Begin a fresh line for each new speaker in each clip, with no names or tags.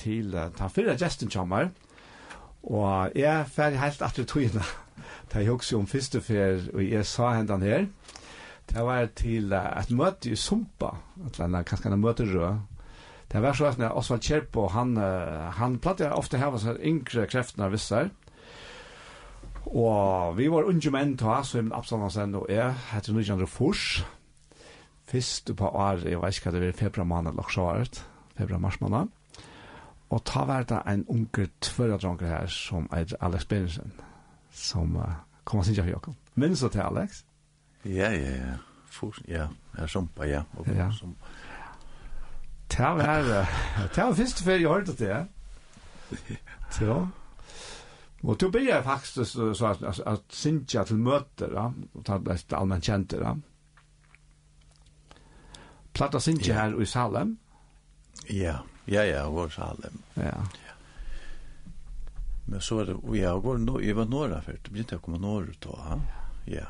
til uh, ta fyrre gesten kommer, og jeg er ferdig helt etter togene. Det er jo også om første fer, og jeg sa hendene her, det var til uh, et møte i Sumpa, et eller annet, kanskje en møte rød, Det var så at när Oswald Kjerpo, han, uh, han plattar ofta hava sånne yngre kreftene av vissar. Og vi var unge menn ta, så Emil Absalonsen og jeg, heter Nujandre Fors. Fyrst på år, jeg vet ikke hva det var, februar måned, laksaret, februar mars måned. Og ta var det en unge tvørre dronker her som er Alex Bergensen, som uh, kommer sin for Jakob. Minns du til Alex?
Ja, ja, ja. Fors, ja, jeg er sumpa, ja. Og,
ja.
Som...
Ta var det. Ta var første før jeg hørte det, ja. Og du blir faktisk så at, at, at Sintja til møter, da, og ta det allmenn kjente, da. Platta Sintja
ja.
her i Salem.
Ja. Ja, ja, hun var Salem.
Ja. ja.
Men så var det, og jeg var, no, jeg var nåra først, det begynte jeg å komme nåra ut da. Ja.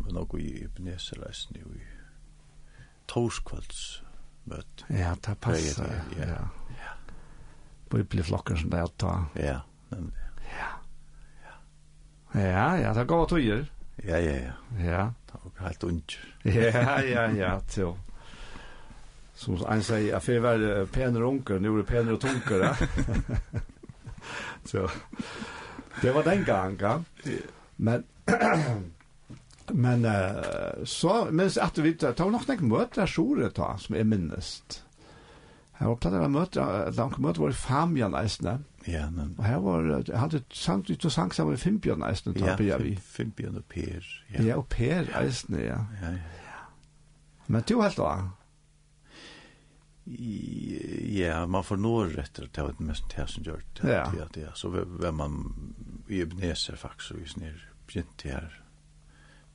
Men også i Ebenezer-reisen jo i Torskvaldsmøt.
Ja, det passer,
ja. ja. ja.
Bibelflokken som det er å ta.
Ja, nemlig.
Ja. Ja, ja, det gav tøyer.
Ja, ja, ja.
Ja.
Det var helt unger.
Ja, ja, ja, til. Som en säger, jag får vara penor och onker, nu är det penor tunker. Ja. så det var den gången. Men men uh, så men att vi tar nog något möte där sjore ta som är minst. Här var det möte, långt möte var i jag nästan.
Ja, men
och här var jag hade sant ut och sank samma fem björn nästan
tar
på vi.
Fem björn och per.
Ja, ja och per nästan ja.
Ja, ja.
Men du helt
då. Ja, man får nå rätter till ett mest här som gjør det.
Ja,
det så hvem man i Ebenezer faktiskt och just ner begynt här.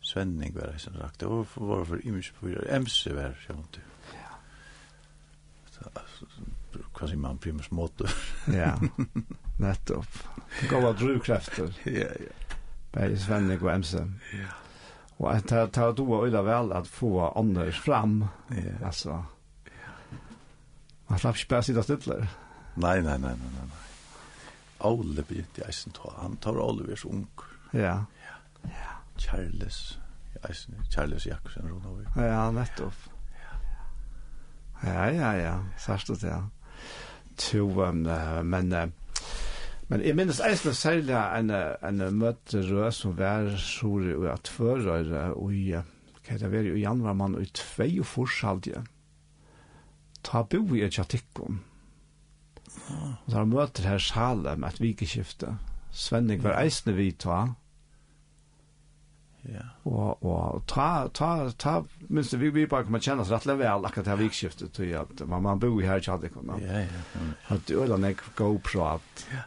Svenning var det som sagt. Och var for image på MC var det, jag inte.
Ja.
Hva sier man primus motor.
Ja. Nettopp. Goda drivkrefter.
Ja, ja.
Bär Svenning og MC.
Ja.
Och att ta ta og Øyla vel at få Anders fram.
Ja.
Alltså. Man slapp ikke bare sitte stille.
Nei, nei, nei, nei, nei. Ole bit i eisen tå. Han tar Olivers unger. Ja. Ja.
ja.
Charles. Eisen, Charles Jakobsen Ronovi.
Ja, nettopp. Ja, ja, ja. Sørst det, ja. To, um, men... Uh, Men jeg minnes eisne særlig en, en møte rød som var sur og at fører og i, hva er det var i januar man, og i tvei og forsaldige. Mm ta bo i et kjattikkom. Og da møter her Salem et vikeskifte. Svenning var eisne vi ta.
Ja.
Og, og ta, ta, ta, minst vi, vi bare kommer kjenne oss rettelig vel akkurat det her vikskiftet till at man, man bor her i kjattikkom.
Ja, ja.
At du eller nek go prat.
ja.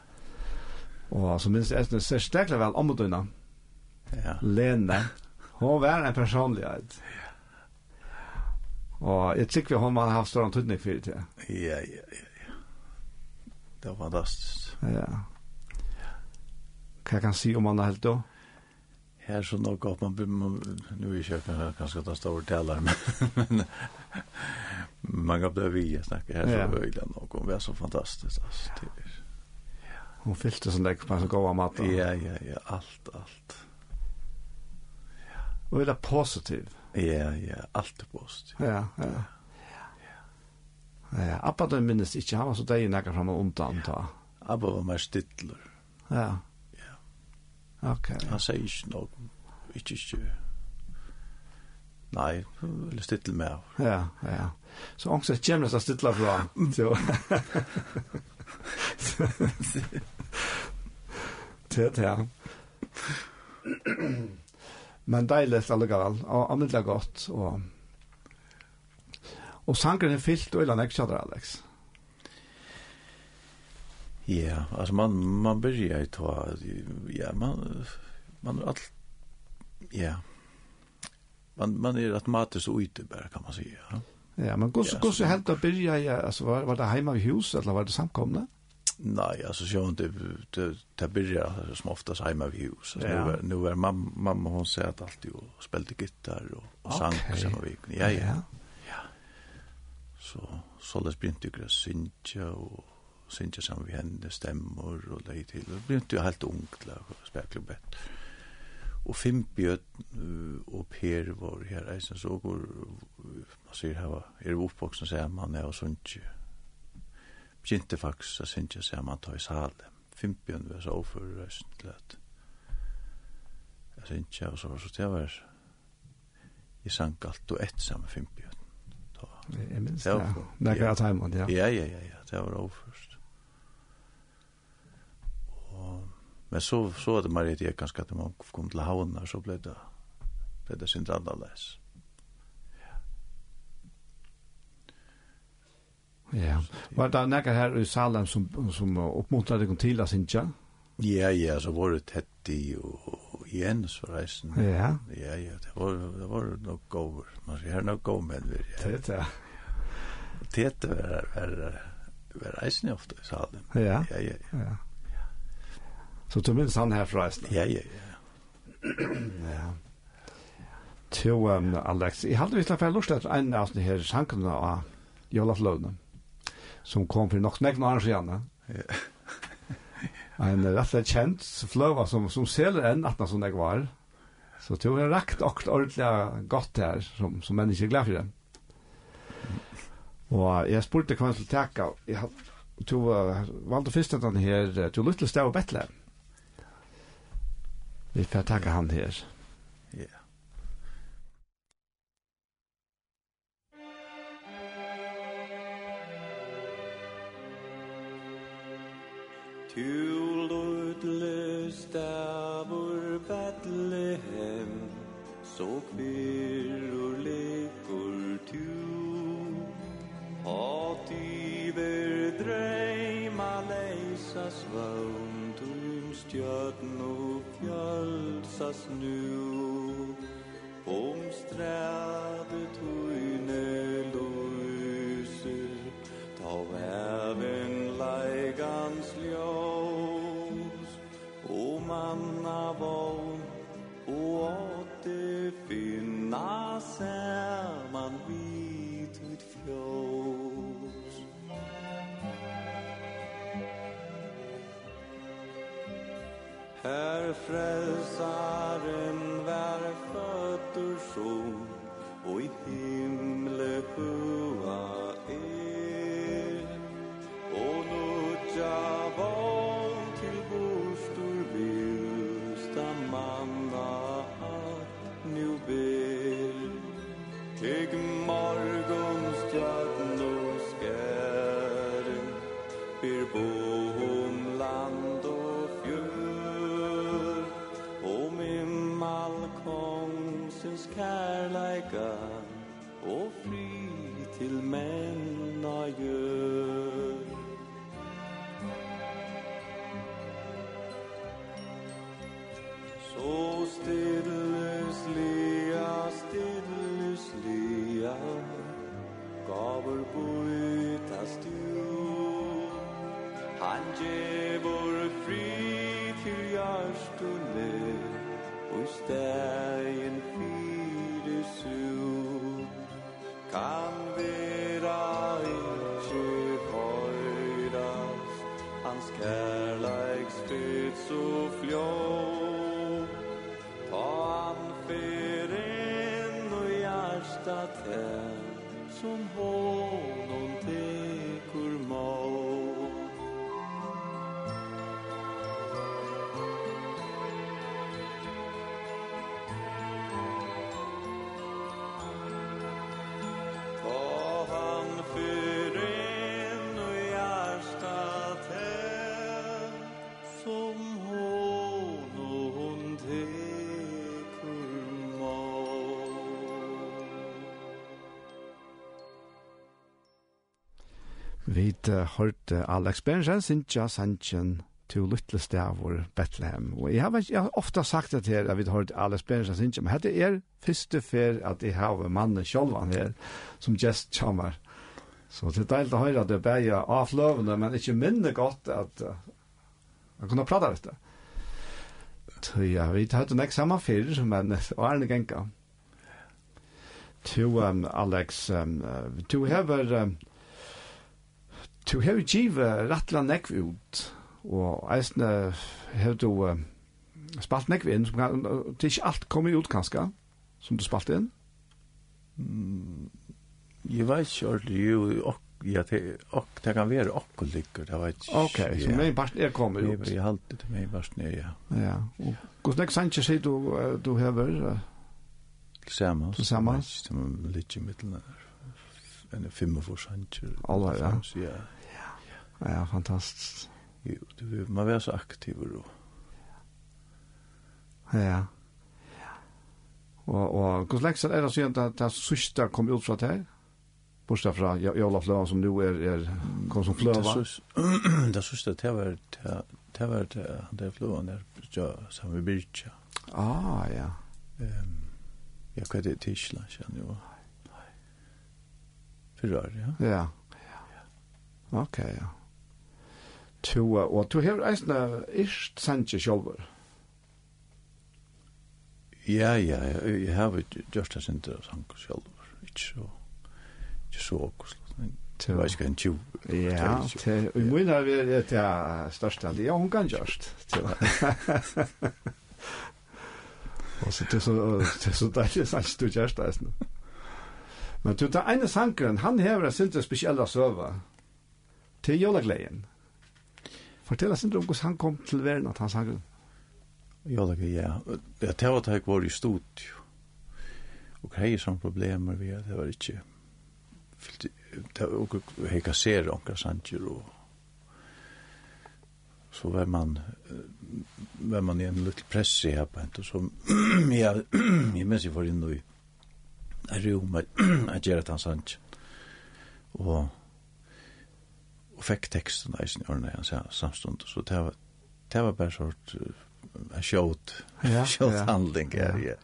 Og så minst jeg synes stekler vel om å døgnet.
Ja.
Lene. Hun var en personlighet. Ja Og jeg tykker vi har haft stor antydning for det.
Ja, ja, ja. Det var fantastisk.
Ja. Hva kan jeg si om han er helt da?
Her så nok at man, man nu er ikke jeg kanskje ta store taler, men, men man kan bli vi, jeg snakker
her
så ja. øyla nok, og det er så fantastisk. Altså, ja. ja.
Hun fylte sånn lekk på en så god av maten.
Ja, ja, ja, alt, alt.
Ja. Og er det positivt?
Ja, ja, alt er post.
Ja, ja. Ja, Abba den minnes ikke, han var så deg nekka fram og undan ta.
Abba var mer stittler.
Ja.
Ja.
Ok.
Han säger inte noe, inte inte. Nej, eller stittler mer.
Ja, ja. Så angst er kjemnes av stittler fra. Så. Det Tett her men deilig allegal, og annerledes godt, og og sangren er fyllt, og eller nek kjadar, Alex.
Ja, yeah, altså man, man byrjar i ta, ja, man, man er alt, ja, yeah. man, man er automatisk ute bare, kan man säga. Ja,
ja men gos,
ja,
gos,
gos,
gos, gos, gos, gos, gos, gos, gos, gos, gos, gos, gos, gos, gos, gos, gos,
Nej, alltså så inte det det börjar som oftast hemma vid hus.
Ja.
Nu var nu var mamma mamma hon säger att alltid och spelade gitarr och, och sang
okay.
samma vecka. Ja, ja. Ja. ja. Så så läs blir inte synja och synge som vi henne stemmer og det til. Det begynte jo helt ung ungt lag och spelklubbet. Och Fimpjö og Per var her, jeg synes også, man sier her, er oppvoksen, sier man är och sånt. Ja begynte faktisk å synge seg man tar i salen. Fimpien var så overfor røysen til at jeg synge, og så var så det var jeg sang alt og ett sammen Fimpien.
Jeg minns det, ja. Det er greit heimann, ja.
Ja, ja, ja, ja, det var overførst. Og, men så, så var det Marie Ekansk at man kom til havna, så ble det, ble det sindrandalæs. Ja
Ja. Var det några her i Salem som som oppmuntret deg til å synge?
Ja, ja, så var det Tetti og Jens for reisen.
Ja.
Ja, ja, det var det var nok gover. Man ser her nok gå med. Det
ja.
Det var var var reisen ofte i Salem.
Ja.
Ja, ja. Ja.
Så du minns han her for reisen?
Ja, ja, ja.
ja. Til um, Alex, jag hade visst att jag lust att en av sånne her sankarna av Jolaf som kom för något näck några år sedan. En rätt känd flöva som som säljer en att som det var. Så tog jag rakt och ordentligt gott här som som människa glad för det. Og jeg spurte hva han skulle teka. Jeg tog, uh, valgte først at han her, tog lytte til Vi får teka han her.
Tu lødløs der hvor Bethlehem Så kvirrur lekur tu Hat iver dreima leisa svøvn Tum stjötn og fjølsas nu Om stræde tui när frälsaren vär fötter son och i
Vi hørte Alex Bergen, Sintja Sanchen, til lytle stavur Bethlehem. Og jeg har, jeg har ofte sagt det her, at vi har hørt Alex Bergen, Sintja, men dette er første fer at jeg har mannen selv her, som gest kommer. Så det er deilig å høre at det er bare avløvende, men ikke minne godt at uh, man kunne prate av dette. Så ja, vi tar det nek samme fyr, men og er det genka. To, um, Alex, um, to hever... Um, Du to have give rattla neck ut og eisne har du uh, spalt neck inn som kan det er ikke alt kommet ut kanskje som du spalt inn.
Mm, jeg vet ikke ordentlig, jo, og ja det och det kan være och lyckor det vet inte
okej så mig bara är
kommer
ut
Jeg har det mig bare snö ja.
Ja och kus nästa sanche så du uh, du har
tillsammans
tillsammans
som lite mitteln en fem för sanche
alltså ja.
Ja,
fantastisk.
Jo, det, man var så aktiv då.
Ja. Og, og hvordan lekser er det sånn at det sørste kom ut fra det Bortsett fra Jola Fløven som nå er, er kom som Fløva?
Det sørste, det var det det var det det Fløven der ja, som vi byrte.
Ah, ja.
Um, ja, hva er det Tisla, kjenner jo. Fyrrør, ja?
Ja. Ok, ja to, og to hever eisne ist sanje sjolver.
Ja, ja, jeg hever just as inte sanje sjolver, ikke så, ikke så akkurat, men det var ikke en tjo.
Ja, og i munn vi det det største aldi, ja, hun kan just. Og så det er så deilig sanje du just eisne. Men du, den ene sankeren, han hever en sinte spesiella søva til jólagleien. Fortell oss inte om hvordan han kom til verden at han sang.
Ja, det är ja. Det var att jeg var i studio. Och hej som problem vi det var inte det var och hej kasser och sanger og... så var man var man i en liten press i her på inte så Ja, jeg minns jeg ju för in jeg i at att göra tansanch och og fikk teksten eisen i årene han sa samstund, så det var, det var bare sort en sjåt,
ja,
sjåt
ja.
handling, ja, ja.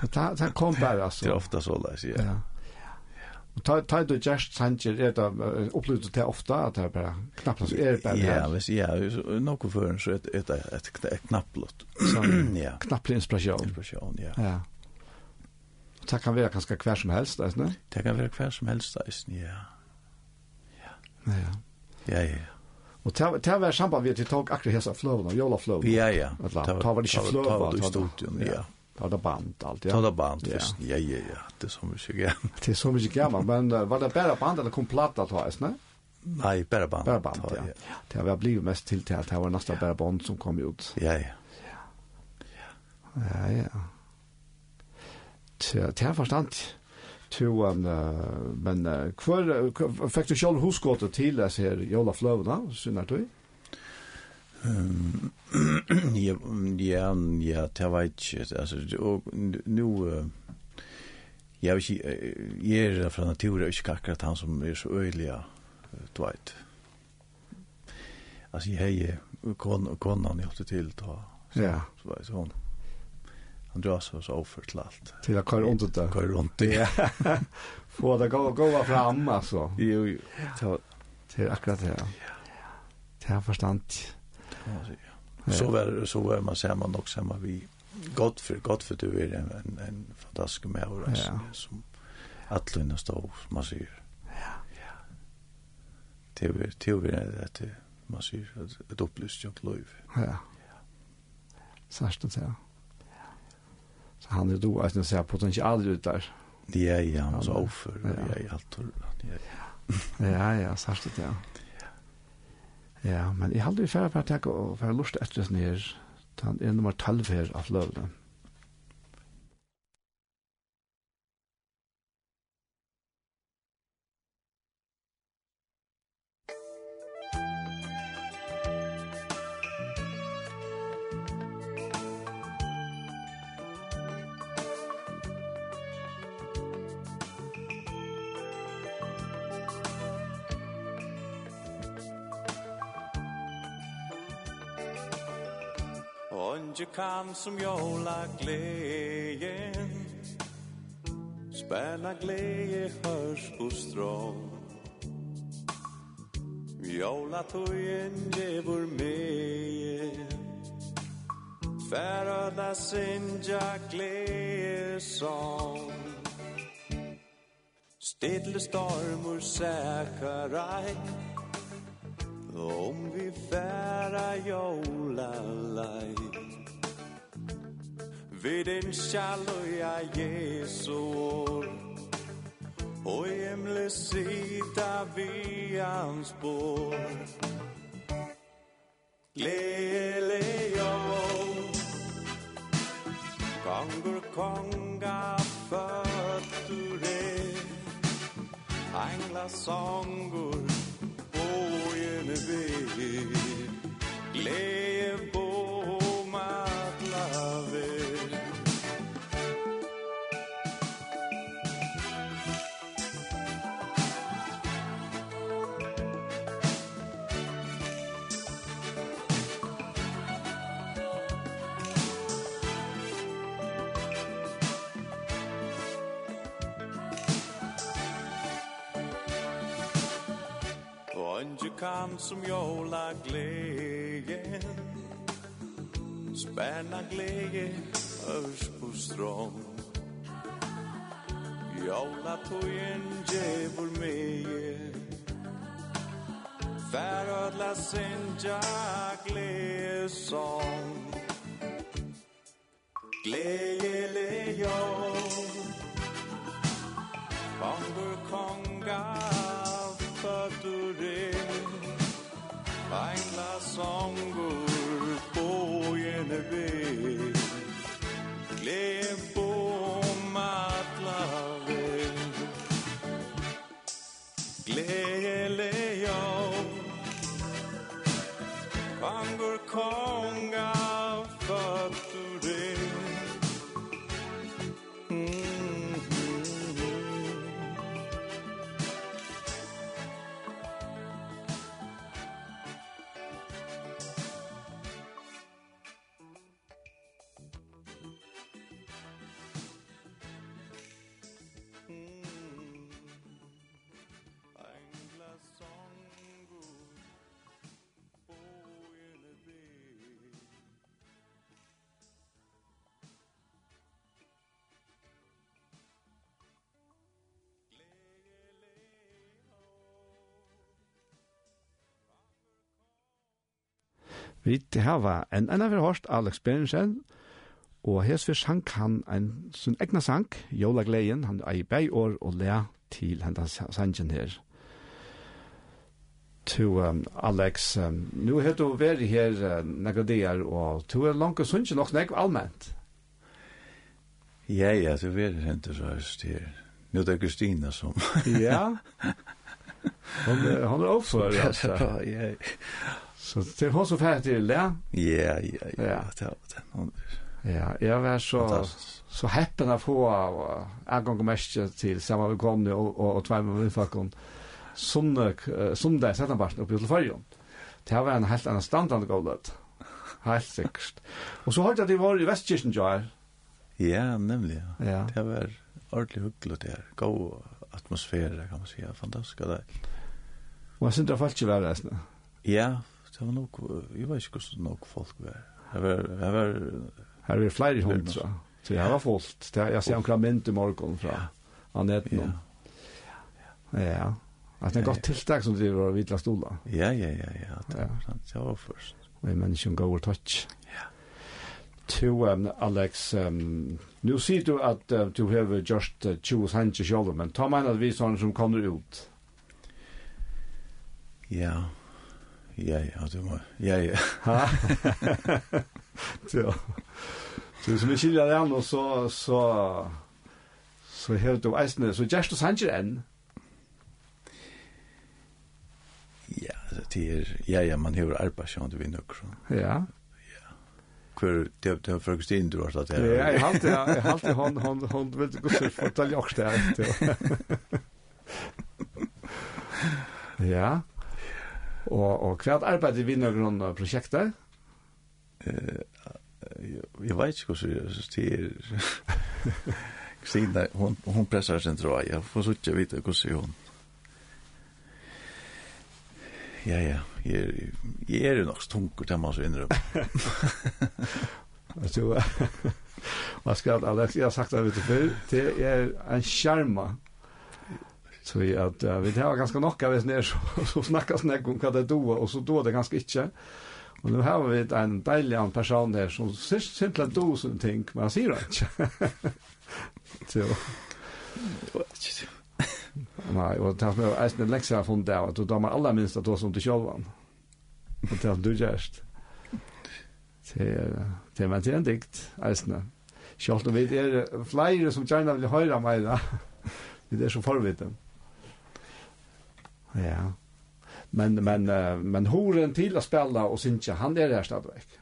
Så det, det kom bare, altså.
Det er ofte så, leis, ja.
ja. Og ta, ta du gjerst sanger, er det opplevd det ofte, at det er bare knappt, så er det bare
Ja, hvis, ja, noe før, så er det et, et,
et
ja.
Knapplig inspirasjon.
Inspirasjon, ja.
Ja. Det kan være ganske hver som helst, ikke?
Det kan være hver som helst, ikke? Ja.
Ja.
Ja, ja. Ja, ja.
Og det var samband vi at vi tok akkurat hessa fløvene, jola fløvene.
Ja, ja.
Det var ikke fløvene.
Det var i studion,
ja. Det var band alt, ja.
Det var
band,
visst. Ja, ja, ja. Det er så mye gammalt.
Det er så mye gammel, men var det bare band eller kom platta ta, ne?
Nei, bare band.
Bare band, ja. Det var blivet mest til til at det var nesten bare band som kom ut.
Ja, ja.
Ja, ja. Det er forstandt to um, uh, men uh, kvar fikk du sjálv husgåta til as her Jola Fløvna synar du?
Ehm ja ja ja ta veit altså og nu ja jeg er fra natur ikke akkurat han som er så øyelig ja. du vet. Altså jeg er kon konan jeg til ta.
Ja.
Så var det sånn han drar sig så offer till allt.
Till att köra runt det.
Köra runt det.
Få det gå gå fram alltså.
Jo jo. Så
till akkurat det. Ja. Det
har förstånd. Så var så var man ser man också hemma vi gott för gott för du är en en, en fantastisk människa alltså,
ja.
som allunna står man säger.
Ja. Ja.
Det är det är det man att ett upplyst jag liv.
Ja. Särskilt ja han er då att säga potential ut där.
Det är ju han så offer. Det är ju allt. Ja,
ja, ja, sagt det ja. Ja, men jag hade ju färre för att jag och för lust efter det ner. Han är nummer 12 här av
löven. fram som jola glejen Spärna gleje hörs och strån. Jola tojen djevor meie Färöda sinja gleje sång Stidle stormur säkarai Om vi færa jola lai Vid en shalloya Jesu år Og himle sita vi hans bor Lele yo Kongur konga fötture Angla sångur Bojen vi Lele kan som jola gleje. Spänna gleje örs på strång Jola tojen djevor meje. Färödla sin jag gleje sång sangur bo yene be glem bo matla ven glele yo bangur
Vi hava en enn av hørt Alex Berensen, og hes vi sang han en sin egna sang, Jola Gleien, han er i bei år og le til hendan sangen her. To um, Alex, um, nu har du vært her uh, nekka dier, og to er langt og sunnkje nok nek allment.
Ja, ja, du vært hentet så høyst her. Nu det er Kristina som...
ja, han, hon er oppfør, altså.
Ja, ja.
Så det er hun som færdig til det?
Ja, ja,
ja.
Det var det. Hun
Ja, jeg var så, så heppen å få av en gang mest til sammen med Conny og, og, og tvær med vindfakken sundag settenbarsen oppe til fargen. Det var en helt annen standard gålet. Helt sikkert. Og så hørte jeg at de var i Vestkirken, Jar.
Ja, nemlig. Ja.
ja.
Det var ordentlig hyggelig det her. God atmosfære, kan man si. Fantastisk. det.
Og jeg synes det var ikke verre,
Ja, Det var nok, jeg vet ikke hvordan nok folk var. Det var, det var...
Her var flere
hundra,
så. så det var fullt. Det, jeg ser omkring mynd i morgen fra Annette.
nå.
Ja, ja. At det er godt tiltak som driver av vidla stola.
Ja, ja, ja, ja. Det var sant, det var først.
Og en menneske som går touch.
Ja.
To, um, Alex, um, nu sier du at uh, du har just uh, 20 sanger selv, men ta meg en at vi sånne som kommer ut.
Ja, ja. Ja, ja, du må... Ja, ja.
så, så som vi skiljer det an, og så... så så her du eisne, så gjerst du sanger enn?
Ja, altså, det er, ja, ja, man hever arbeidskjønt du vinner også.
Ja.
Ja. det det er for Kristin du har
slått
her.
Ja, jeg halte, ja, jeg halte, hon, hon, hon, vil du gå til fortalje også det her, Ja. Og, og hva er arbeidet vi når grunn av prosjektet?
Eh, jeg, jeg vet ikke hva jeg synes det er. Kristina, hon, hon pressar sin tråd. Jeg får så ikke vite hvordan hon. Ja, ja. Jeg, jeg er jo nok stunker til man så innrømmer.
Jeg tror, man skal, Alex, jeg har sagt det litt før, det er en skjerma Så vi att uh, vi har ganske nok av ner så, så snackas näck om hva det er doa, og så doa det ganske ikke. Og nu har vi en deilig en person där som sist simpelt då som ting, men han sier det. ikke. så. Nei, og det er som jeg jag en lekser jeg har funnet där at du damer aller minst att då som til självan. Og det er som du gjerst. Det er, det man det dikt, alltså. Självt vet er flere som gjerne vil høre meg da. Det er så förvittigt. Ja. Men men men horen till att spela och synja han är där stadigt.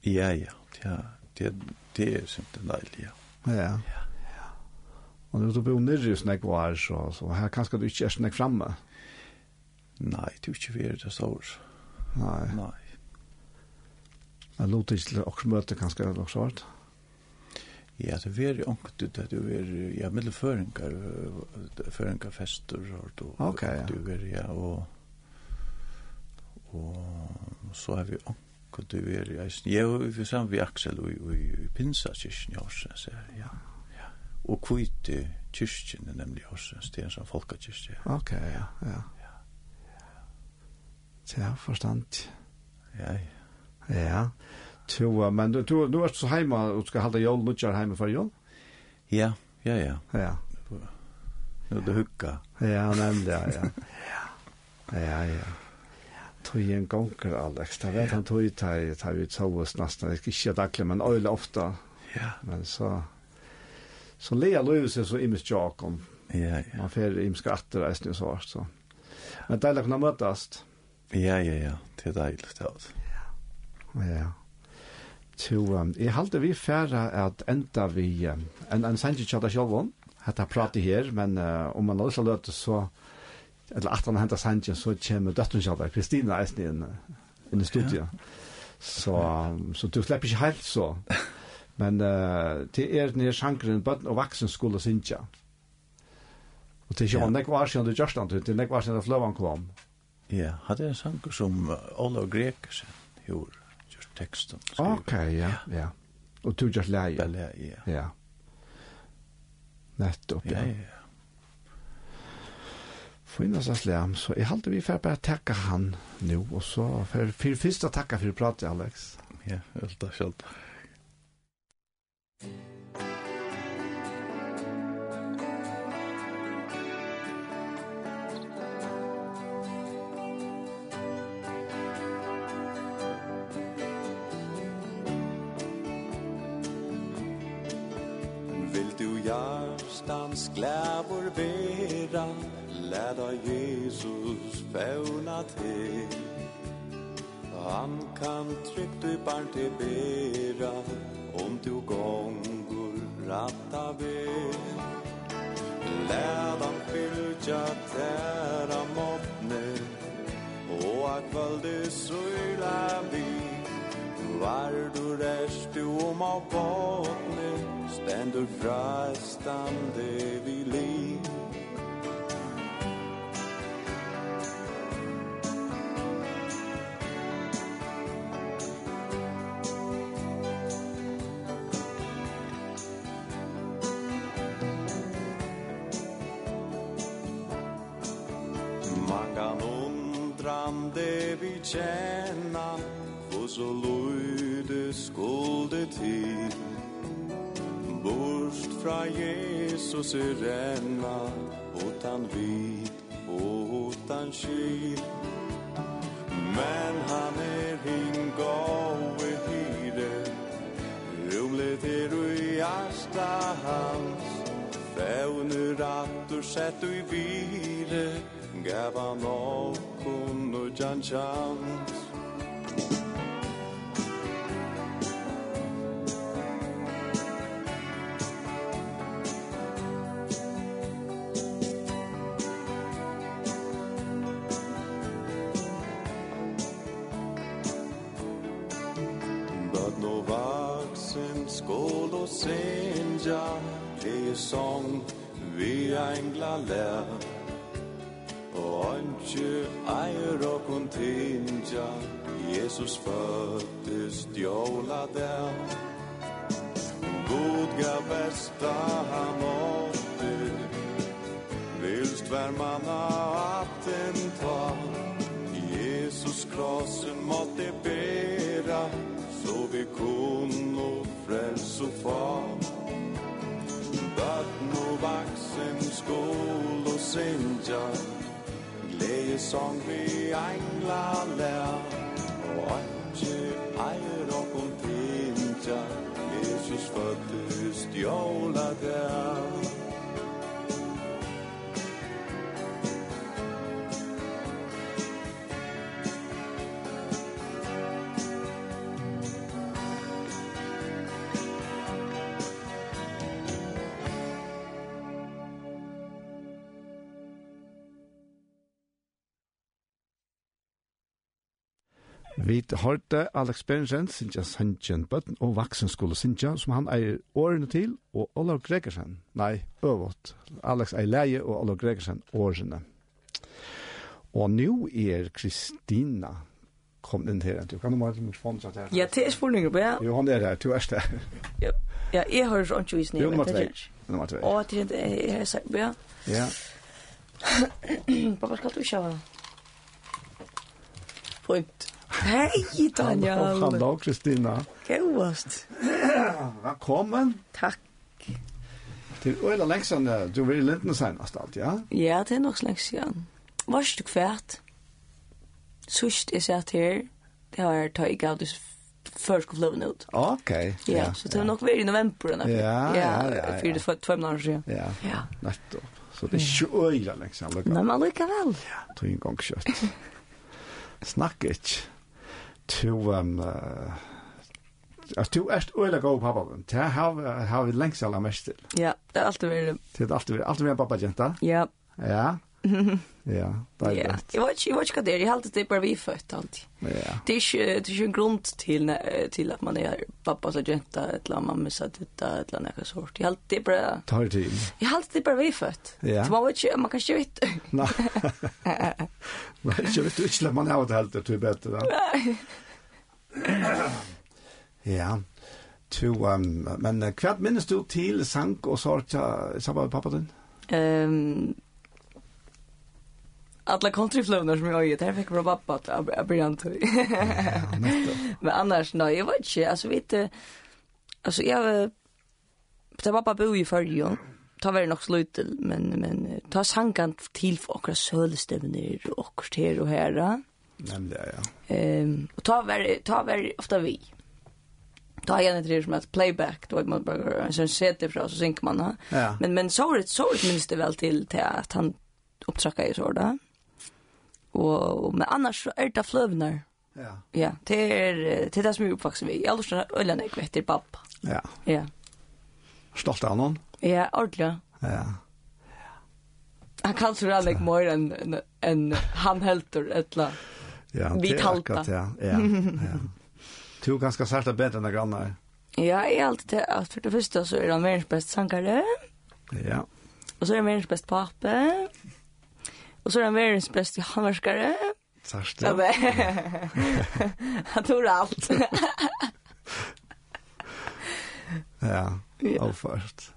Ja ja, ja. Det det är sånt där ja.
Ja. Ja. Och då blir hon nere snack var så så här kanske du inte är snack framme.
Nej, du inte vill det så.
Nej.
Nej.
Jag låter inte också möta kanske också vart.
Ja, det var jo onkt det det var ja middelføringar føringar fester, og du
Okay, ja.
Det var ja og og så har vi onkt du var ja, jeg ja vi sammen vi Aksel og i pinsa kyrkjen i Årsens, ja. Ja. Og kvite kyrkjen er nemlig Årsens, det er som folkekyrkje.
Okay, ja, ja. Ja. Ja, forstand.
Ja. Ja.
ja. Jo, men du, du, du er så heima og skal halda jól, lutsjar heima for jól?
Ja, ja, ja.
Ja.
Nu det hukka.
Ja, nemlig, ja, ja. Ja, ja. Tog en gonger, Alex. Da vet han tog ta i vi ut oss nesten. Ikke daglig, men øyla ofta.
Ja.
Men så... Så lea løy seg så imes jakom.
Ja, ja.
Man fer imis atter reisning og så. så. Men deilig kunne møtast.
Ja, ja, ja. Det er deilig. Ja, ja.
Ja. Så um, jeg halte vi færre at enda vi, um, en, en sender tjata at jeg selv at jeg prater her, men uh, om man også løte så, eller at han henter sender, så kommer døtten selv, Kristina er inn, inn i studiet. Ja. Så, um, så du slipper ikke helt så. Men uh, til er nere sjankeren, bøtten og vaksen skulle synge. Og til ikke
ja.
nekk var siden du gjørst han, det er var siden fløven kom.
Ja, hadde en sanker som Ola Grek gjorde teksten.
Ok, ja, ja. Og du just leie?
Bare leie, ja.
Ja. Nettopp,
ja.
Ja,
ja.
Finna hans lem, så jeg halte vi for bare takke han nu, og så for, for først å takke for pratet, Alex.
Ja, helt
og skjønt. Takk. får vera Läda Jesus fäuna till. Han kan tryggt i barn till bera Om du gångur ratta ved. Läda fylja tära måttne Og a kvöldi søyla vi Var du rest du om av båtne. Ständer frestande vid liv Man kan undrande vi känna Hvor så lyde skulde till fra Jesus i renna utan vid og utan kyl Men han er hin gåve hyre Rumlet er du i asta hans. Fævner at du sett du i vire Gav han av kun jan sørger Gleie som vi engla lær Og øjne eier eget
Vi hørte Alex Berensen, Sintja Sanchez Bøtten og Vaksen Vaksenskole Sintja, som han eier årene til, og Olav Gregersen, nei, øvått, Alex Eileie og Olav Gregersen årene. Og nå er Kristina kom inn her. Du kan jo bare mikrofonen satt her.
Ja, det er spurninger på, ja.
Jo, han er her, du er det.
Ja, jeg hører sånn ikke visning.
Jo, nummer tvei. Nummer tvei.
Å, det er jeg har sagt, ja.
Ja.
Pappa, skal du ikke ha? Fint.
Hej
Daniel.
Och hallå Kristina.
Gåast.
Välkommen.
Tack.
Til øyla lengst siden du var i Linden senast alt, ja?
Ja, det er nok slags siden. Var ikke du kvært? Sust jeg satt her, det har jeg tatt av det før skulle fløven ut.
Ok.
Ja, så det var nok vært i november denne.
Ja, ja, ja.
Fyre det tve måneder siden.
Ja,
ja.
nettopp. Så det er ikke øyla lengst siden.
Nei, men likevel.
Ja, tog en gang kjøtt. Snakk ikke to um uh, Alltså du är öliga god pappa. Det har har vi längst alla mest till.
Ja, det har alltid varit.
Det har alltid varit alltid varit pappa jenta.
Ja.
Ja. Ja, det er det.
Jeg vet ikke, jeg vet ikke hva det er. Jeg halte det bare vi født alltid.
Ja.
Det er ikke, det er ikke en grunn til, til at man er pappa som jenta, et eller annet mamma som dutta, et eller annet sort. Jeg halte det bare...
Tar det til.
Jeg halte det bare vi født.
Ja.
Så man vet ikke, man kan ikke vite.
Nei. Nei, ikke vet du ikke, man har det helt, det er bedre. Nei. Ja. Tu, um, men hva minnes du til sang og sorg sammen med pappa din? Ehm...
Um, alla countryflownar som jag är här fick från pappa att
börja
Men annars nej, jag vet inte. Alltså vet du alltså jag Det var pappa bo i Färjön. Ta var det nog slut men men ta sankan till för och sölstävner och här och här. Nämligen ja. Ehm och ta var ta var ofta vi. Ta igen det som att playback då man bara sen sätter fra så synker man. Men men så det så minst det väl till till att han upptrakka i sådär. Og, men annars så er det fløvner.
Ja.
Ja, det er det, er det som er oppvaksen vi. Jeg har lyst til å øye nek vet til pappa.
Ja.
Ja.
Stolt av noen?
Ja, ordentlig.
Ja.
Han kan så rannig mer enn en, en han helter etla.
Ja,
vi talta.
Akkurat, ja, ja, ja. Du er ganske sært av bedre enn grannar.
Ja, jeg er alltid til at for det første så er han verdens best sangare.
Ja.
Og så er han verdens best pappa. Ja. Og så er han verdens beste håndverskare.
Sørst
det. Han tror alt.
ja, og først.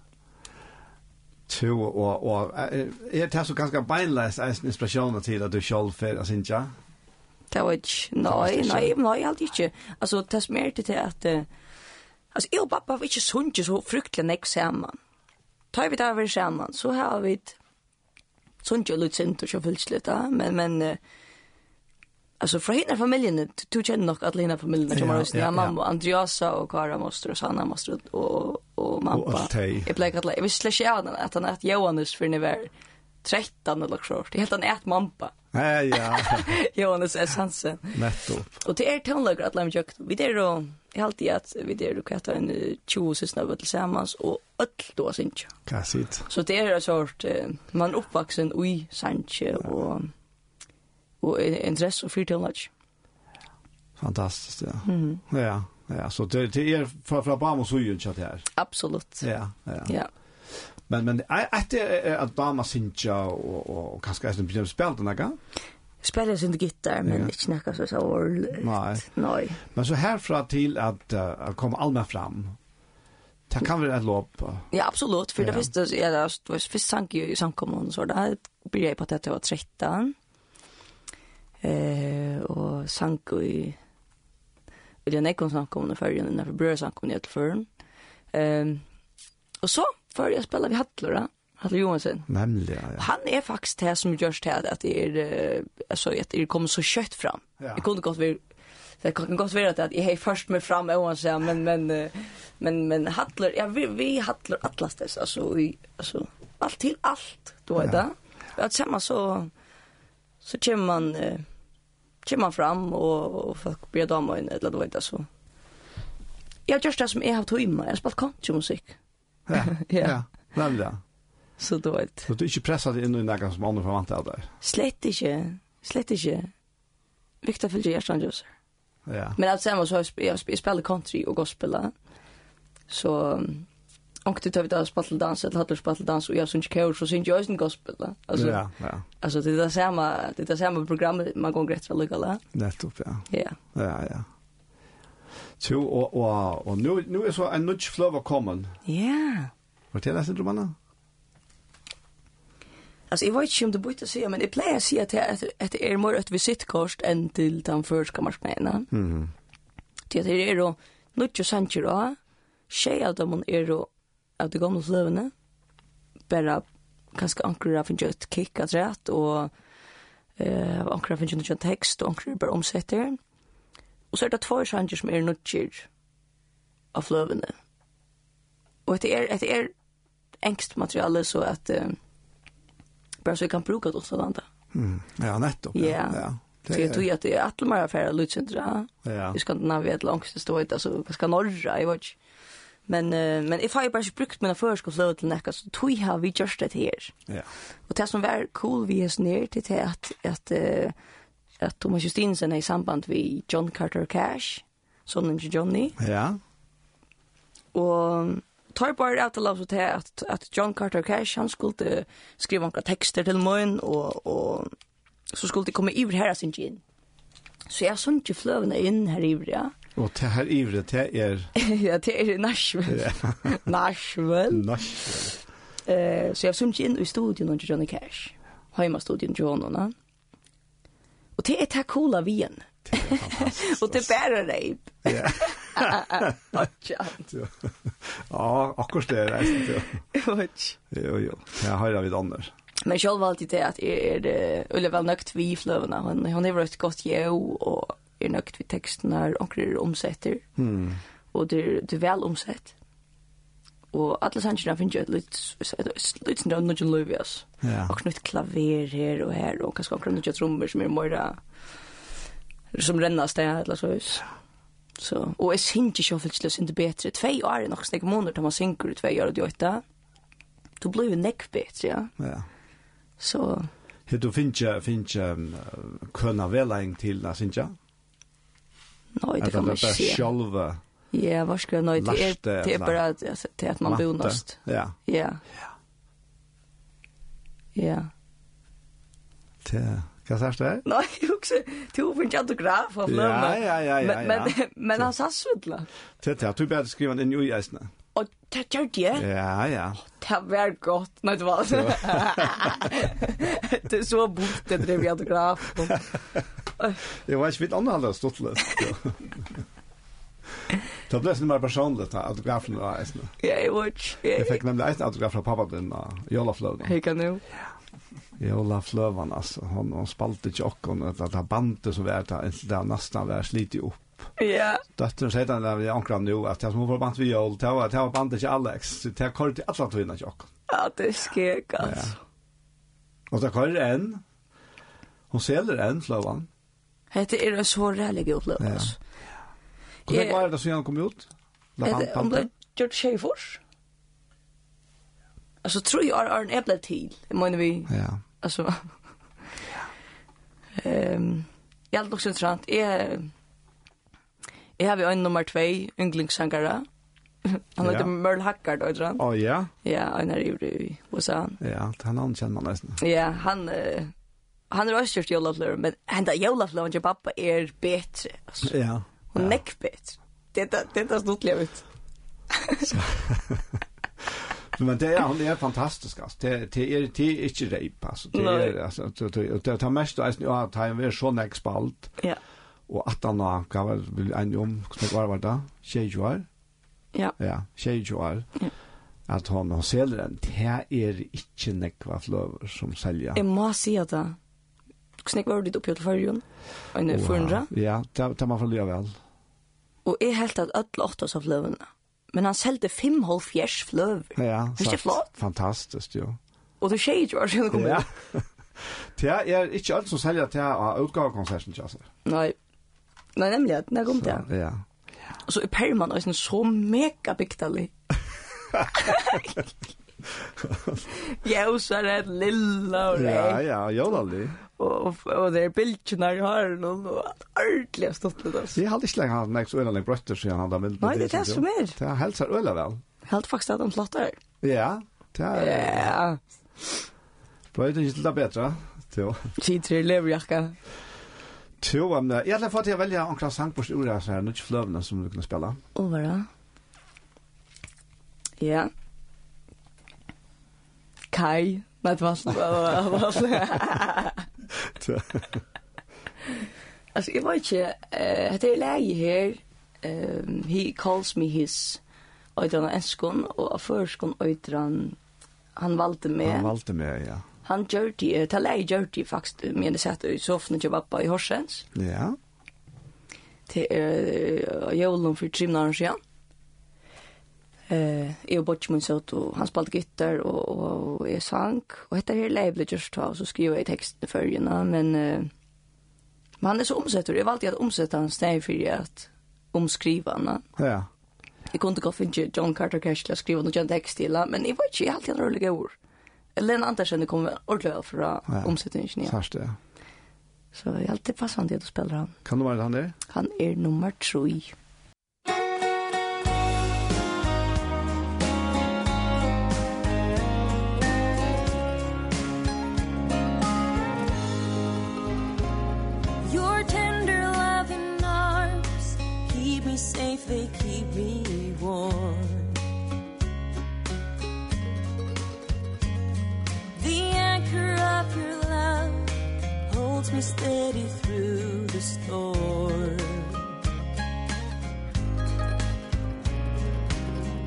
Jo, og, og er det så ganske beinleis en inspirasjon til at du selv fer, altså ikke?
Det var ikke, nei, nei, nei, alt ikke. Altså, det som er til at, altså, jeg og pappa var ikke sunnet så fryktelig nek sammen. Tar vi det over sammen, så har vi sånt jag litt sint og så fyllt lite men men alltså fra hela familjen du nok nog att hela familjen
kommer
att
ja,
mamma Andreasa og Kara moster og Sanna moster og og mamma jeg blev at, jeg visste själv at han att Johannes for ni var 13 eller så. Det er helt han et mampa.
Nei, ja.
Johannes S Hansen.
Netto.
Og det är tonlager att lämna kjøkt, Vi det då jag har alltid att vi det du kattar en tjus snabba tillsammans och öll då
Hva sitt?
Så det är en sort man uppvuxen i Sanche och och intresse för till lunch.
Fantastiskt ja.
Mm.
Ja, ja, så det det är fra, fra bara og ju chat här.
Absolut.
Ja, ja.
Ja.
Men men att att Bama syncha och og kanskje är det blir spelt den där
spelar sin gitarr men
ja.
inte näka så så ordentligt.
Nej.
Nej.
Men så härifrån till att uh, komma allmänt fram. Det kan väl ett lopp.
Ja, absolut. För
ja.
det första är det var först sank ju samkommun så där blir jag på att det var 13. Eh och sank i vill jag näkon samkommun för ju när för bröd samkommun i Etlförn. Ehm och så för jag spelade vi hattlor Halle Johansen.
Nemlig, ja, ja.
Han er faktisk det som gjørs til at det er, altså, at det kommer så kjøtt fram.
Ja.
Jeg kunne godt være, det kan godt være at jeg har først med fram Johansen, men, men, men, men Hattler, ja, vi, vi Hattler atlastes, altså, vi, altså, alt til alt, du vet ja. det. Ja, sammen så, så kommer man, eh, kommer man fram, og, og folk blir damer inn, eller du vet det, så. Jeg gör det som jeg har tog i meg, jeg har spalt countrymusikk.
Ja,
ja,
ja. Nemlig, ja.
Så då vet.
Så du är inte pressad in i någon som andra förväntar dig.
Slett inte. Slett inte. Viktor fyller jag sån.
Ja.
Men alltså jag så jag spelar country och gospel. Så Och det tar vi där spattel dans eller hattar spattel dans och jag syns kör så syns jag syns gospel. Alltså
ja, ja.
Alltså det där samma det där samma program man går rätt väl lugala.
Nettopp ja.
Ja.
Ja ja. Så och och och nu nu är så en nudge flower kommen.
Ja.
Vad det läser du
mannen? Alltså jag vet inte om det borde säga, men det plejer att säga att det är mer ett visitkort än till den
förska
marknaden. Mm. Det är då nutje sanjer då. Tjej av dem är då av de gamla flövene. Bara ganska ankrar av en jött kick rätt och eh ankrar av en jött text och ankrar bara omsätter. Och så är det två sanjer som är nutjer av flövene. Och det är, det är engst materiale så att... uh, bara så jag kan bruka det så landa.
Mm. Ja, nettopp.
Ja.
ja.
ja. Det är ju att det är att man har färra lutsindra.
Ja.
Vi ska inte vet långt det står inte alltså ska norra i vart. Men uh, men if I bara brukt mina förskott så till näka så tui har vi just det här.
Ja.
Och det som var cool vi är ner till det att att uh, att Thomas Justinsen är i samband med John Carter Cash, sonen till Johnny.
Ja.
Och tar bara ut alla så till att att John Carter Cash han skulle skriva några texter till mig och och så skulle det komma över här sin gin. Så jag såg inte flövna in här i ja.
Och til här ivre, til är...
ja, det er i Nashville. Nashville.
Nashville.
Eh, så jag såg in i studion under Johnny Cash. Hemma studion John och Och det er det coola vi igen.
Det är fantastiskt.
Och det är bara rejp.
Ja.
Ja,
ja. akkurat det
är det.
Jo, jo. Jag har vid annars.
Men själv alltid det att är det eller väl nökt vi flövna. Hon hon har varit gott jo och är nökt vi texterna och är omsätter.
Mm.
Och det det väl omsätt. alla alle finns ju lite lite litt sånn nødgjøn
Ja.
Och knytt klaver här och här och kanske också nødgjøn trummor som är mer som rennas sted, eller så vis. Så, och är synes ikke offentlig til å synte bedre. Tvei år är nog snägg månader til man synker två tvei år og åtta. Då blir jo nekk bättre, ja.
Ja.
Så...
Hur du finns ju finns ju kunna väl en till när synja.
Nej, det kan man inte se.
Själva.
Ja, vad ska jag nöj
till?
Det är bara till att man bonast.
Ja.
Ja. Ja. Ja.
Det Hva sier du?
Nei, jeg husker, du finner ikke autograf av
fløvna.
Ja,
ja, ja, ja.
Men, men han sa svuddla.
Det er det, du bare skriver den inn i
eisene. Og det gjør det?
Ja, ja.
Det var godt, nei, det var det. Det er så bort, det drev jeg autograf.
Jeg var ikke vidt andre halde stått litt. Det ble sånn mer personlig, da, autografen av eisene.
Ja, jeg var
ikke. Jeg fikk nemlig eisen autograf fra pappa din, Jolafløvna.
Hei, kan du? Ja.
Jola Flövan alltså hon hon spalte inte och hon att ha bandet så vart det där nästan var slitit upp.
Ja.
Dottern säger den där jag ankrar nu att jag som måste band vi Jola ta att ha bandet till Alex så det kör till alla två innan jockon.
Ja, det är skrek alltså.
Och det kör en. Hon säljer en Flövan.
Hette är det så rällig upplevelse.
Ja. Hur var det så han kom ut?
Lavant om det gjort tjejfors? Alltså tror jag är en äpple till, det menar vi.
Ja.
Alltså. Ja. Ehm, jag har också intressant. Jag Jag har ju en nummer 2, ynglingssangare. Han heter Merle Haggard, vet du han?
Åh, ja?
Ja, han er i USA.
Ja, han han ankänner man nästan.
Ja, han... uh, Han har också gjort jolaflör, men han hända jolaflören till pappa är bättre.
Ja.
Hon är bättre. Det är det stort ut.
men det är hon är fantastisk alltså. Det det är det är inte rejp alltså. Det är alltså det det tar mest alltså ja, tar en är så näck spalt.
Ja.
Och att han har kan väl vill en om som var var där. Tjejjoar.
Ja.
Ja, tjejjoar.
Ja
Att hon har säljer den, det är inte nekva flöver som säljer.
Jeg må si at det, hvordan var det oppi til fargen? Og
en
400?
Ja, det, tar man för leve vel.
Og jeg helt at alle åtta oss av fløvene, men han selte fem halv fjers fløver.
Ja,
det
er
flott.
Fantastisk, jo.
Og det skjer jo, altså, det kommer.
Ja. Det er ikke alt som selger til å utgave konserten, ikke altså.
Nei, Nei nemlig, at det kom til.
Ja.
Og så er Perman også så mega bygdelig. Ja, og så er det lilla og rei.
Ja, ja,
jólali. Og, og det er bildtjene i haren, og det er ordentlig stått litt.
Jeg har ikke lenge hatt nekst øyne lenge brøtter siden han da mildt.
Nei, det er det som er.
Det er helt sær øyne vel.
Helt faktisk at han flottar.
Ja, det er...
Ja.
Brøyder ikke til det bedre, til.
Sitter i leverjakka.
Jo, men jeg har fått til å velge omkring sangborst ura, så er det ikke fløvene som du kunne spille.
Åh, hva da? Ja. Kai. Nej, det var sådan. Altså, jeg var ikke, at det er læge her, um, he calls me his, og det var enskån, og førskån, og det han valgte med.
Han valgte med, ja.
Han gjør det, ta læge gjør det faktisk, men det satt i sofaen og jobba i Horsens.
Ja.
Til uh, jævlen for trimnaren siden. Eh, jag bort mun så att han spelade gitarr och och är sank. och heter här Label just då så skrev jag texten för ju men eh, men han är så omsätter jag valde att omsätta hans steg för att omskriva na.
Ja.
Jag kunde gå för John Carter Cash att skriva någon text till men det var inte alltid en rolig ord. Ellen Andersen kom ordentligt för
ja.
omsättningen. Ja.
Fast.
Så jag alltid passande att spela han.
Kan du vara han är?
Han är nummer
3. they keep me warm The anchor of your love holds me steady through the storm.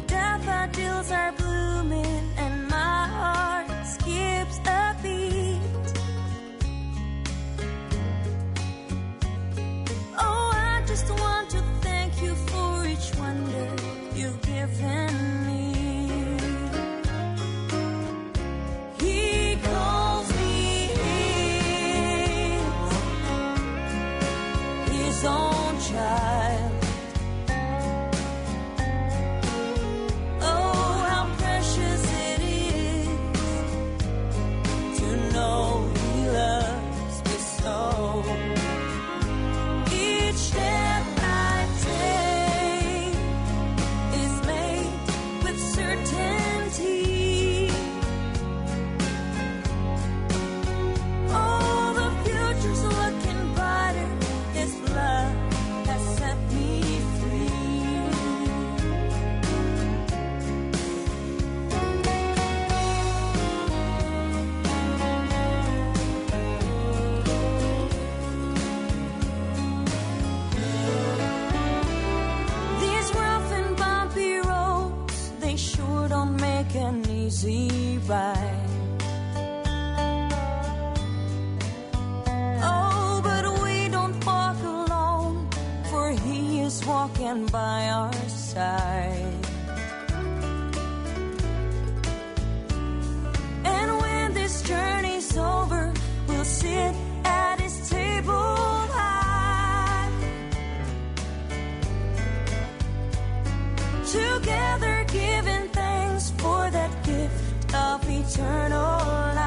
Daffodils are is walking by our side. And when this journey's over we'll sit at his table high. Together giving thanks for that gift of eternal life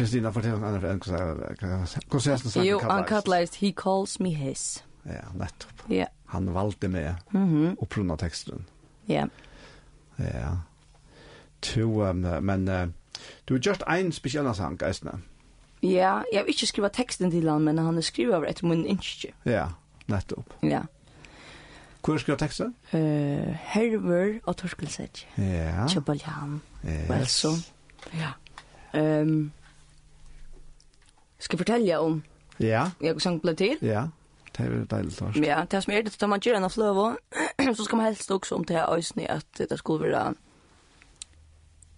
Kristina fortell en annan en konsert
Jo, han kallast He Calls Me His.
Ja, nettopp.
Ja.
Han valde med
mm
og prunna texten.
Ja.
Ja. To, um, men uh, du har gjort en speciell sang, Geistner.
Ja, jeg har ikke skrivet teksten til han, men han har skrivet over etter min innskje.
Ja, nettopp.
Ja.
Hvor skal teksten?
Uh, Herver og Torkelsedje.
Ja.
Kjøbaljan.
Yes.
Velsom. Ja. Um, skal fortelle om
ja.
jeg sang ble til.
Ja, det er deilig tørst.
Ja, det som er det, da man gjør en av fløve, så skal man helst også om det her øyne, at det skulle være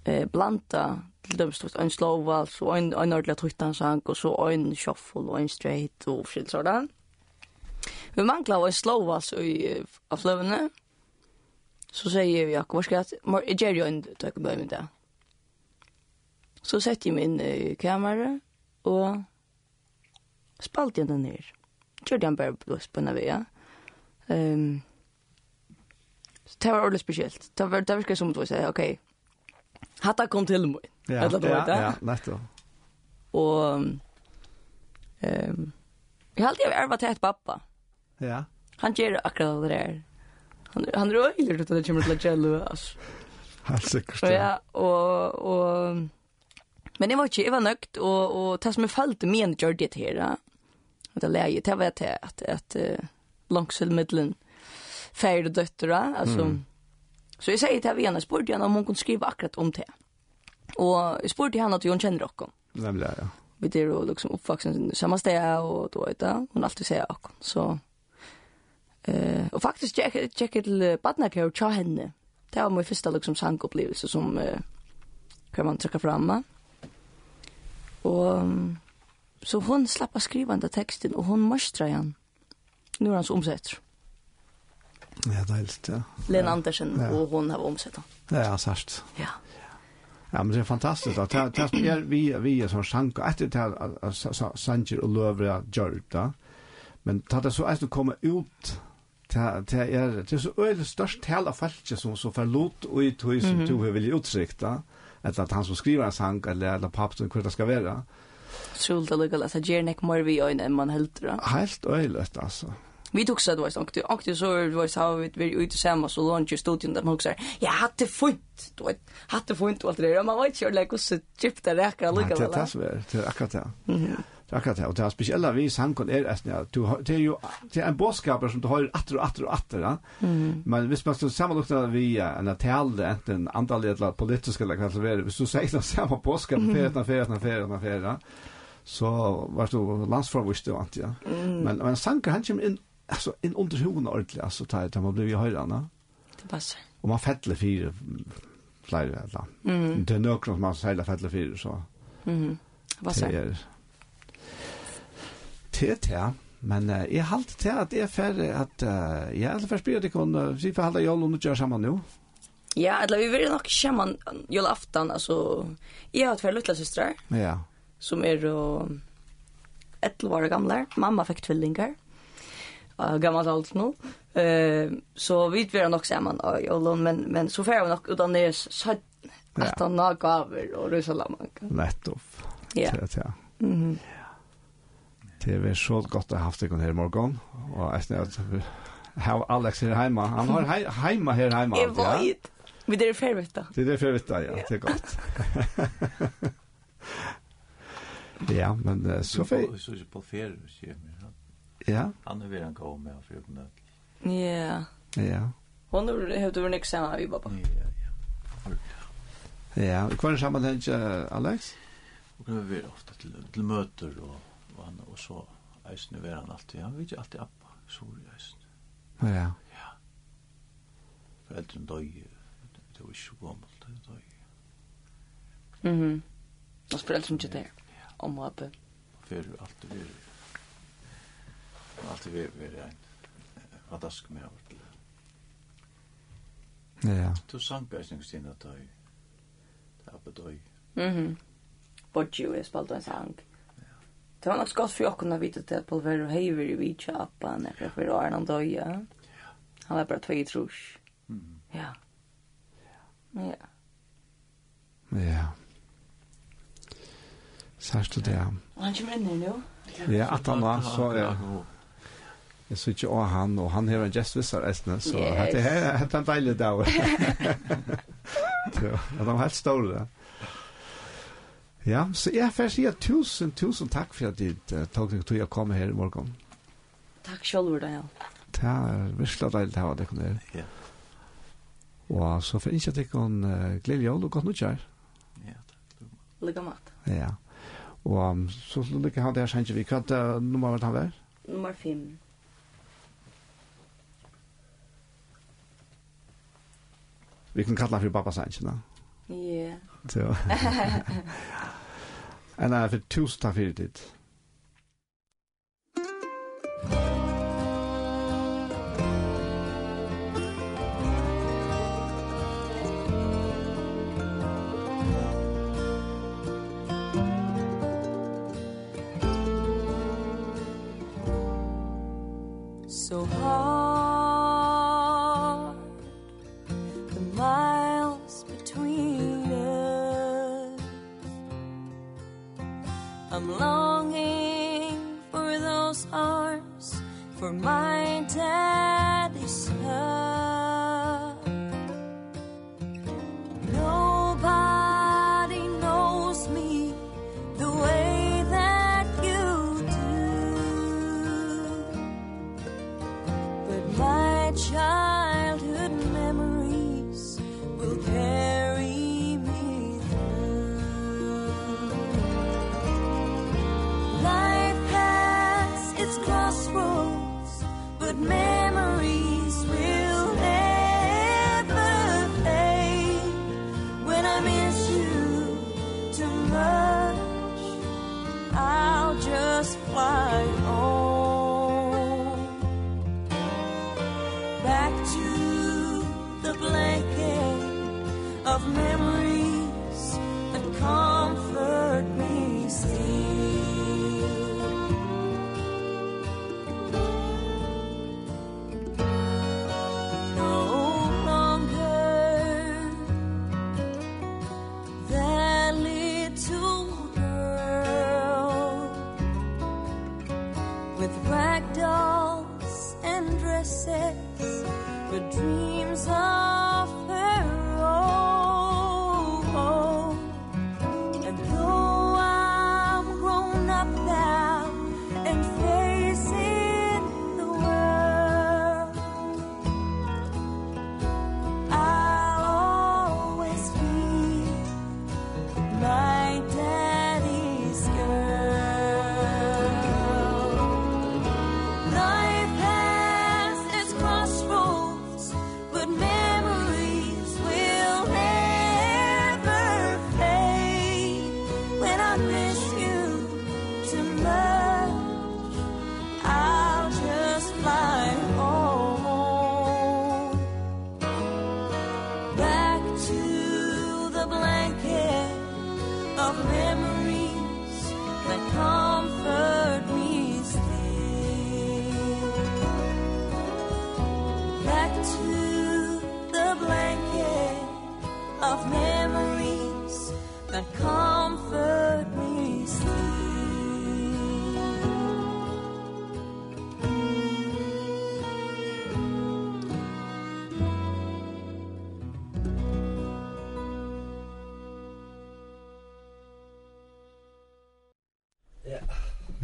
eh, blanda til stort en slowvals og en, en ordentlig tøytansang, og så en shuffle og en straight og forskjellig sådan. Vi manglar en slowvals i, av fløvene, så sier vi akkurat, hva skal jeg, jeg gjør jo en börja med det. Så setter jeg min kamera i og spalte jeg den ner. Kjørte han bare blås på en vei. Um, så det var ordentlig spesielt. Det var, det virket som du sier, ok, hatta kom til meg.
Ja,
Eller,
ja,
ja,
ja, nettopp.
Og um, jeg har alltid var erva til et pappa.
Ja.
Han gjør akkurat det der. Han, han røyler ut at det kommer til å gjøre, altså.
Helt sikkert.
Ja, og, og, men jeg var ikke, jeg var nøgt, og, og det som jeg følte med en gjør det her, det läget det var jag att att långsilmedlen färd och döttrar alltså
mm.
så jag säger till henne spurte jag om hon kunde skriva akkurat om det. Och jag spurte henne att hon känner också
nämligen ja.
Vi det då liksom uppvuxen samma ställe och då vet jag hon alltid säger också så eh och faktiskt check check till partnerkär och henne. Det var min första liksom sankupplevelse som uh, kan man trycka fram och um, Så hon slapp att skriva den texten och hon mörstrar igen. Nu är han så omsätter.
Ja, det är
lite,
ja.
Andersen
ja.
och hon har omsett honom.
Ja, särskilt.
Ja.
Ja, men det är fantastiskt. Det är vi, vi är som sjanka. Efter det här Sanger och Lövra gör det. Men det är så att det kommer ut det er det er så øyelig størst tal av falske som så forlot og i tog som du vil uttrykta, eller at han som skriver en sang, eller, eller pappen, hva det skal være,
otroligt alldeles alltså ger nek mer vi øyne enn man helter da.
Helt öjligt altså.
Vi tog så då så att och det så var så vi vi ute samma så lunch i studion där man också ja, hade fint då hade fint allt det där man vet ju hur lägger så chipta räcker lika väl.
Det är det er akkurat det.
Mhm.
Det er akkurat det, og det er spesielle vi sangen er eisen, ja. det er jo det er en båtskaper som du har atter og atter og atter, ja.
Mm.
men hvis man skal sammenlukter vi ja, en tale, enten andalig eller politisk eller hva som er, hvis du sier den samme båtskaper, ferie, etter, ferie, etter, ferie, etter, ferie, så var du landsforvist og annet, ja.
Mm.
Men, men sangen han kommer inn, altså, inn under hoven ordentlig, altså, tar da man blir i ja.
Det passer.
Og man fettler fire, flere, eller.
Mm.
Det er noen som man seiler fettler fire, så.
Mm. Det passer.
Det er, til til, men uh, jeg halte til at jeg er ferdig at uh, jeg er først blir det kun, uh, si for halda jól og gjør sammen nå.
Ja, eller vi vil nok sammen jól aftan, altså jeg har tvær luttla systrar
ja.
som er uh, 11 år gamle, mamma fikk tvillingar uh, gammalt alt nå. Uh, så vi vil nok sammen av jól, men, men så fer vi nok utan det
er
att han har gaver og rusalamang.
Nettopp.
Ja.
Ja, ja.
Mm -hmm.
Det er så godt å ha haft dere her i morgen. Og jeg snart at Alex her hjemme. Han har he hjemme her hjemme. Jeg
vet. Men det er ferdig da.
Det er ferdig da, ja. Det er godt. ja, men uh, så ferdig.
Så er på ferie, sier jeg.
Ja.
Han er vil han gå med for å
Ja.
Ja.
Hon har du en eksamen vi pappa.
Ja, ja.
Ja, hva er det samme tenker, Alex?
Hon kan være ofte til, til møter og på han, og så eisen er han alltid. Han vet alltid appa, sår i eisen.
Ja.
Ja. Foreldren døg, det var ikke så gammelt, det døg.
Mhm. Og foreldren ikke der, om og oppe.
Fyrir alltid vi, alltid vi, vi er en fantastisk med over til.
Ja.
Du sang på eisen, Kristina, døg. Det er på døg.
Mhm. Bodju, jeg spalt en sang. Ja. Det var nok godt for åkken å vite til at Polvero heiver i vidtja appa nekra for åren han døya. Han var bare tvei trus.
Mm.
Ja. Ja.
Ja. Særst du det?
Og han kommer inn her nå?
Ja, at han var, så ja. Jeg synes ikke også han, og han har en gestvisser æstene, så det er en deilig dag. Ja, de var helt ståle. Ja. Ja, så jeg får si tusen, tusen takk for at du uh, tok deg til å komme her i morgen.
Takk selv, Daniel.
Det er virkelig deilig å ha deg her.
Ja.
Og så får jeg ikke at jeg kan uh, glede jul og godt nytt her.
Ja, takk.
Lykke mat.
Ja. Og um, så lykke han der kjent vi. Hva er det nummer han var?
Nummer fem.
Vi kan kalla han for Babba Sanchez, da.
Ja.
Så. Anna, for tusen takk for det.
my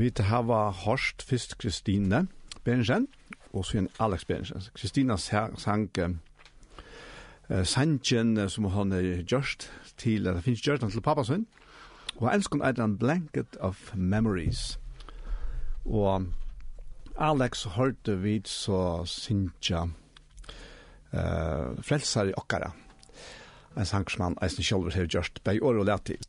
Vi hava Horst, Fist Kristine Benjen, og så en Alex Berensen. Kristina sang uh, Sanchen, som han har gjort til, det finnes gjort til pappa sin, og han elsker en en blanket of memories. Og Alex hørte vi så synsja uh, Frelsar i Okkara, en sang som han eisen sjølver har gjort, bei år og lett til.